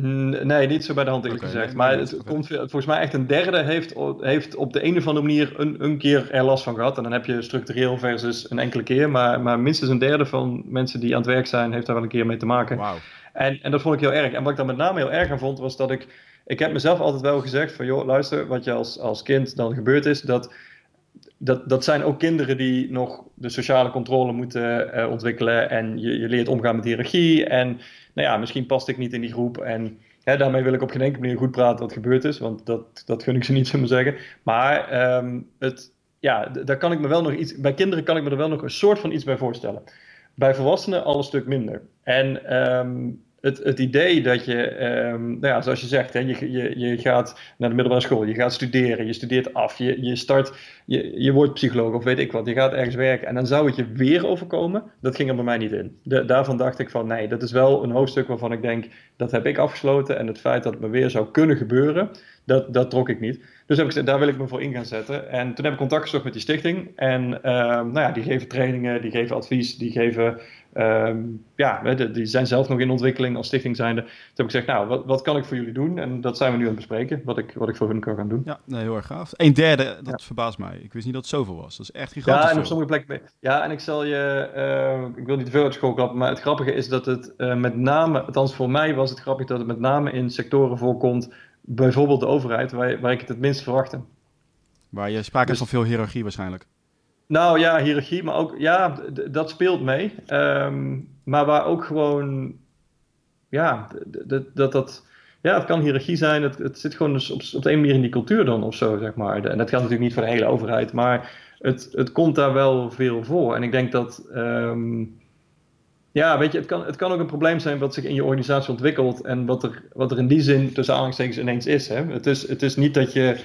Speaker 1: Nee, niet zo bij de hand eerlijk okay, gezegd. maar het komt volgens mij echt een derde heeft, heeft op de een of andere manier een, een keer er last van gehad. En dan heb je structureel versus een enkele keer. Maar, maar minstens een derde van mensen die aan het werk zijn, heeft daar wel een keer mee te maken.
Speaker 2: Wow.
Speaker 1: En, en dat vond ik heel erg. En wat ik daar met name heel erg aan vond, was dat ik... Ik heb mezelf altijd wel gezegd van, joh, luister, wat je als, als kind dan gebeurd is, dat dat, dat zijn ook kinderen die nog de sociale controle moeten uh, ontwikkelen. En je, je leert omgaan met hiërarchie. En nou ja, misschien past ik niet in die groep. En hè, daarmee wil ik op geen enkele manier goed praten wat gebeurd is. Want dat, dat gun ik ze niet, zo maar zeggen. Maar um, het, ja, daar kan ik me wel nog iets. Bij kinderen kan ik me er wel nog een soort van iets bij voorstellen. Bij volwassenen al een stuk minder. En um, het, het idee dat je, um, nou ja, zoals je zegt, hè, je, je, je gaat naar de middelbare school, je gaat studeren, je studeert af, je, je start, je, je wordt psycholoog of weet ik wat, je gaat ergens werken en dan zou het je weer overkomen. Dat ging er bij mij niet in. Daarvan dacht ik van nee, dat is wel een hoofdstuk waarvan ik denk, dat heb ik afgesloten en het feit dat het me weer zou kunnen gebeuren, dat, dat trok ik niet. Dus heb ik daar wil ik me voor in gaan zetten. En toen heb ik contact gezocht met die stichting en uh, nou ja, die geven trainingen, die geven advies, die geven Um, ja, die zijn zelf nog in ontwikkeling als stichting zijnde. Toen heb ik gezegd, nou, wat, wat kan ik voor jullie doen? En dat zijn we nu aan het bespreken, wat ik, wat ik voor hun kan gaan doen.
Speaker 2: Ja, nee, heel erg gaaf. Een derde, dat verbaast mij. Ik wist niet dat het zoveel was. Dat is echt gigantisch
Speaker 1: Ja, en op sommige plekken... Ja, en ik zal je... Uh, ik wil niet te veel uit school klappen, maar het grappige is dat het uh, met name... Althans, voor mij was het grappig dat het met name in sectoren voorkomt, bijvoorbeeld de overheid, waar, waar ik het het minst verwachtte.
Speaker 2: Waar je sprake dus, is van veel hiërarchie waarschijnlijk.
Speaker 1: Nou ja, hiërarchie, maar ook, ja, dat speelt mee. Um, maar waar ook gewoon, ja, dat dat, ja, het kan hiërarchie zijn, het, het zit gewoon dus op, op een manier in die cultuur dan of zo, zeg maar. En dat geldt natuurlijk niet voor de hele overheid, maar het, het komt daar wel veel voor. En ik denk dat, um, ja, weet je, het kan, het kan ook een probleem zijn wat zich in je organisatie ontwikkelt en wat er, wat er in die zin tussen aanhalingstekens ineens is. Hè? Het, is het is niet dat je,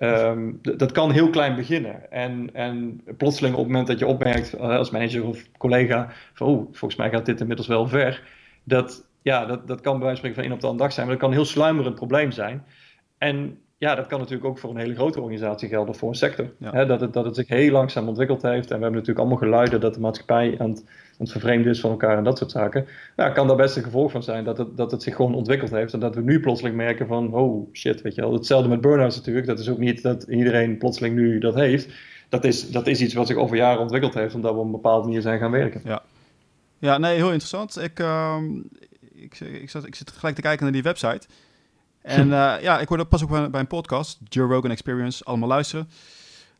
Speaker 1: um, dat kan heel klein beginnen. En, en plotseling op het moment dat je opmerkt uh, als manager of collega van oh, volgens mij gaat dit inmiddels wel ver. Dat, ja, dat, dat kan bij wijze van spreken van één op de andere dag zijn, maar dat kan een heel sluimerend probleem zijn. En ja, dat kan natuurlijk ook voor een hele grote organisatie gelden, voor een sector. Hè, dat, het, dat het zich heel langzaam ontwikkeld heeft. En we hebben natuurlijk allemaal geluiden dat de maatschappij aan het, aan het vervreemden is van elkaar en dat soort zaken. Ja, kan daar best een gevolg van zijn dat het, dat het zich gewoon ontwikkeld heeft. En dat we nu plotseling merken van, oh shit, weet je wel. Hetzelfde met burn-outs natuurlijk. Dat is ook niet dat iedereen plotseling nu dat heeft. Dat is, dat is iets wat zich over jaren ontwikkeld heeft, omdat we op een bepaalde manier zijn gaan werken.
Speaker 2: Ja, ja nee, heel interessant. Ik, uh, ik, ik, zat, ik zit gelijk te kijken naar die website. En uh, ja, ik hoorde pas ook bij, bij, een podcast, Joe Rogan Experience, allemaal luisteren.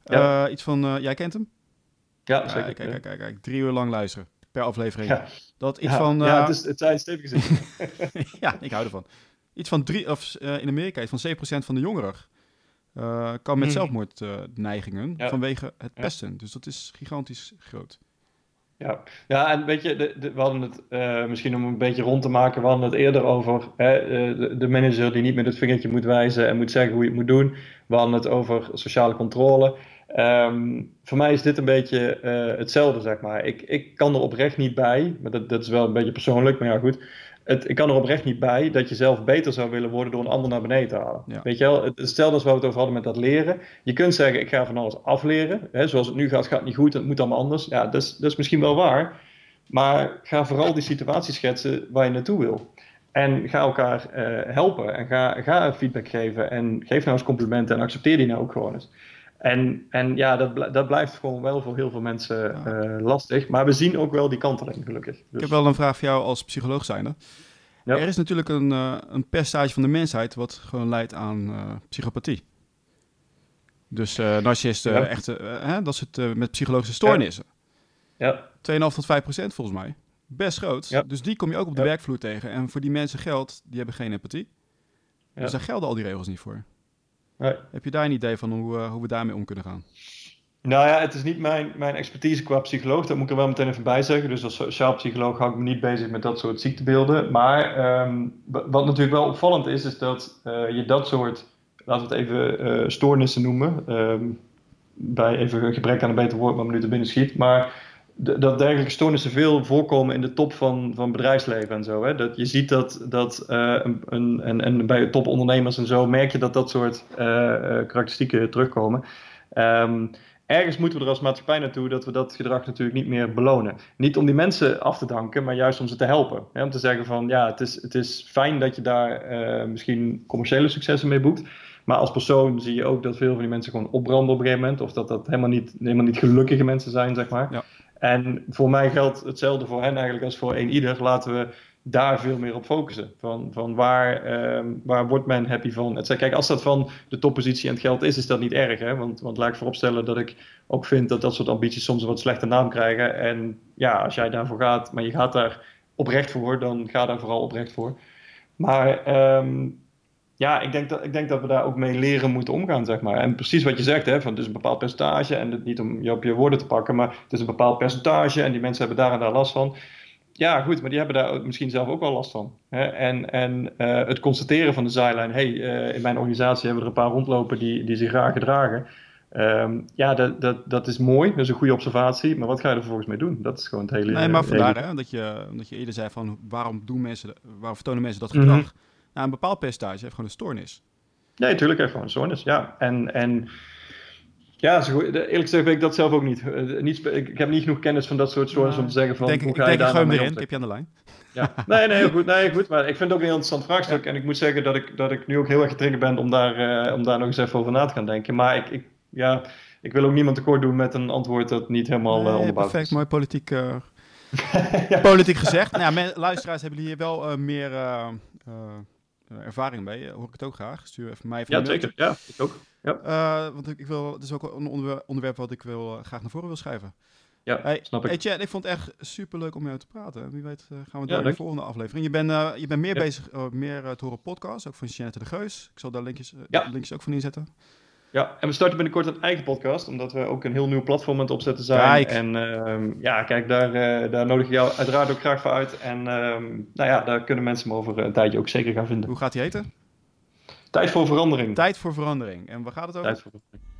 Speaker 2: Ja. Uh, iets van, uh, jij kent hem?
Speaker 1: Ja, zeker.
Speaker 2: Kijk, kijk, kijk, kijk, drie uur lang luisteren per aflevering. Ja. Dat iets
Speaker 1: ja.
Speaker 2: van...
Speaker 1: ja, het, is, het zijn
Speaker 2: ja, ik hou ervan. Iets van drie, of in Amerika, iets van 7% van de jongeren kan met mm. zelfmoordneigingen vanwege het pesten. Dus dat is gigantisch groot.
Speaker 1: Ja, ja en weet je, de, we hadden het uh, misschien om een beetje rond te maken, we hadden het eerder over hè, uh, de, manager die niet met het vingertje moet wijzen en moet zeggen hoe je het moet doen. We hadden het over sociale controle. Um, voor mij is dit een beetje uh, hetzelfde, zeg maar. Ik, ik kan er oprecht niet bij, maar dat, dat is wel een beetje persoonlijk, maar ja goed het, ik kan er oprecht niet bij dat je zelf beter zou willen worden door een ander naar beneden te halen. Weet je wel, het, stel dat we het over hadden met dat leren. Je kunt zeggen, ik ga van alles afleren. Hè, zoals het nu gaat, gaat het niet goed, het moet allemaal anders. Ja, dat is, dat is misschien wel waar. Maar ga vooral die situatie schetsen waar je naartoe wil. En ga elkaar uh, helpen en ga, ga feedback geven. En geef nou eens complimenten en accepteer die nou ook gewoon eens. En, en ja, dat, dat blijft gewoon wel voor heel veel mensen uh, lastig. Maar we zien ook wel die kanteling, gelukkig. Dus.
Speaker 2: Ik heb wel een vraag voor jou als psycholoog zijnde. Ja. Er is natuurlijk een, uh, een percentage van de mensheid wat gewoon leidt aan uh, psychopathie. Dus narcisten, echte, dat zit met psychologische stoornissen.
Speaker 1: Ja.
Speaker 2: 2,5 tot 5 procent volgens mij. best groot. Dus die kom je ook op de werkvloer tegen. En voor die mensen geldt, die hebben geen empathie. Dus daar gelden al die regels niet voor. Nee. Heb je daar een idee van hoe, hoe we daarmee om kunnen gaan?
Speaker 1: Nou ja, het is niet mijn, mijn expertise qua psycholoog. Dat moet ik er wel meteen even bij zeggen. Dus als sociaal psycholoog hou ik me niet bezig met dat soort ziektebeelden. Maar ehm, wat natuurlijk wel opvallend is, is dat uh, je dat soort, laten we het even uh, stoornissen noemen. Um, bij even een gebrek aan een beter woord, wat me nu te binnen schiet. Maar dat dergelijke stoornissen veel voorkomen in de top van, van bedrijfsleven en zo. Hè? Dat je ziet dat, dat uh, een, en, en bij topondernemers en zo merk je dat dat soort karakteristieken terugkomen. Um, ergens moeten we er als maatschappij naartoe dat we dat gedrag natuurlijk niet meer belonen. Niet om die mensen af te danken, maar juist om ze te helpen. Hè? Om te zeggen van ja, het is, het is fijn dat je daar misschien commerciële successen mee boekt. Maar als persoon zie je ook dat veel van die mensen gewoon opbranden op een gegeven moment. Of dat dat helemaal niet, helemaal niet gelukkige mensen zijn, zeg maar. Ja. En voor mij geldt hetzelfde voor hen eigenlijk als voor een ieder. Laten we daar veel meer op focussen. Van, van waar, ehm, waar wordt men happy van? Et Kijk, als dat van de toppositie en het geld is, is dat niet erg. Hè? Want, want laat ik vooropstellen dat ik ook vind dat dat soort ambities soms een wat slechte naam krijgen. En ja, als jij daarvoor gaat, maar je gaat daar oprecht voor, dan ga daar vooral oprecht voor. Maar ehm, ja, ik denk, dat, ik denk dat we daar ook mee leren moeten omgaan, zeg maar. En precies wat je zegt, hè, van het is een bepaald percentage. En het, niet om je op je woorden te pakken, maar het is een bepaald percentage. En die mensen hebben daar en daar last van ja, goed, maar die hebben daar misschien zelf ook wel last van. Hè? En, en uh, het constateren van de zijlijn, hey, uh, in mijn organisatie hebben we er een paar rondlopen die, die zich graag gedragen. Um, ja, dat, dat, dat is mooi, dat is een goede observatie, maar wat ga je er vervolgens mee doen? Dat is gewoon het hele...
Speaker 2: Nee, maar vandaar hè, dat, je, dat je eerder zei van waarom, doen mensen, waarom vertonen mensen dat gedrag? Mm -hmm. Nou, een bepaald percentage heeft gewoon een stoornis.
Speaker 1: Nee, natuurlijk heeft gewoon een stoornis, ja. En, en ja, eerlijk gezegd weet ik dat zelf ook niet. Uh, niet ik heb niet genoeg kennis van dat soort stories om te zeggen van...
Speaker 2: Denk,
Speaker 1: hoe
Speaker 2: ga ik
Speaker 1: denk
Speaker 2: je gewoon erin, heb je aan de lijn.
Speaker 1: Ja. Nee, nee, heel goed, nee, goed. Maar ik vind het ook een heel interessant vraagstuk. Ja. En ik moet zeggen dat ik, dat ik nu ook heel erg getriggerd ben om daar, uh, om daar nog eens even over na te gaan denken. Maar ik, ik, ja, ik wil ook niemand tekort doen met een antwoord dat niet helemaal nee, uh, onderbouwd
Speaker 2: perfect, is. Mooi politiek, ja. politiek gezegd. Nou, mijn luisteraars hebben hier wel meer ervaring mee. Hoor ik het ook graag. Stuur even mij
Speaker 1: van Ja, zeker. Ja, ik ook. Ja.
Speaker 2: Uh, want ik, ik, wil, het is ook een onderwerp, onderwerp wat ik wil, uh, graag naar voren wil schrijven.
Speaker 1: Ja, hey, snap ik.
Speaker 2: Hey Chad, ik vond het echt super leuk om met jou te praten. Wie weet gaan we door ja, in de volgende aflevering. Je bent, je bent meer ja. bezig, meer te horen podcast, ook van Jeanette de Geus. Ik zal daar linkjes, ja. linkjes ook van inzetten.
Speaker 1: Ja, en we starten binnenkort een eigen podcast, omdat we ook een heel nieuw platform aan het opzetten zijn. Kijk. En uh, ja, kijk, daar, uh, daar nodig ik jou uiteraard ook graag voor uit. En uh, nou ja, daar kunnen mensen me over een tijdje ook zeker gaan vinden.
Speaker 2: Hoe gaat die heten?
Speaker 1: Tijd voor verandering.
Speaker 2: Tijd voor verandering. En waar gaat het over?
Speaker 1: Tijd voor verandering.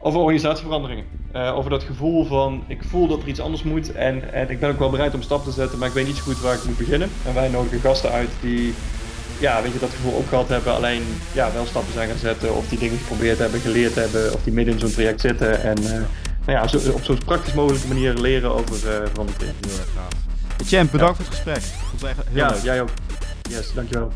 Speaker 1: Over organisatieveranderingen. Uh, over dat gevoel van ik voel dat er iets anders moet. En, en ik ben ook wel bereid om stap te zetten, maar ik weet niet zo goed waar ik moet beginnen. En wij nodigen gasten uit die ja, weet je, dat gevoel ook gehad hebben. Alleen ja, wel stappen zijn gaan zetten. Of die dingen geprobeerd hebben, geleerd hebben. Of die midden in zo'n traject zitten. En uh, nou ja, zo, op zo'n praktisch mogelijke manier leren over uh, verandering.
Speaker 2: Heel erg gaaf. Champ, bedankt ja. voor het gesprek.
Speaker 1: ja, leuk. jij ook. Yes, dankjewel.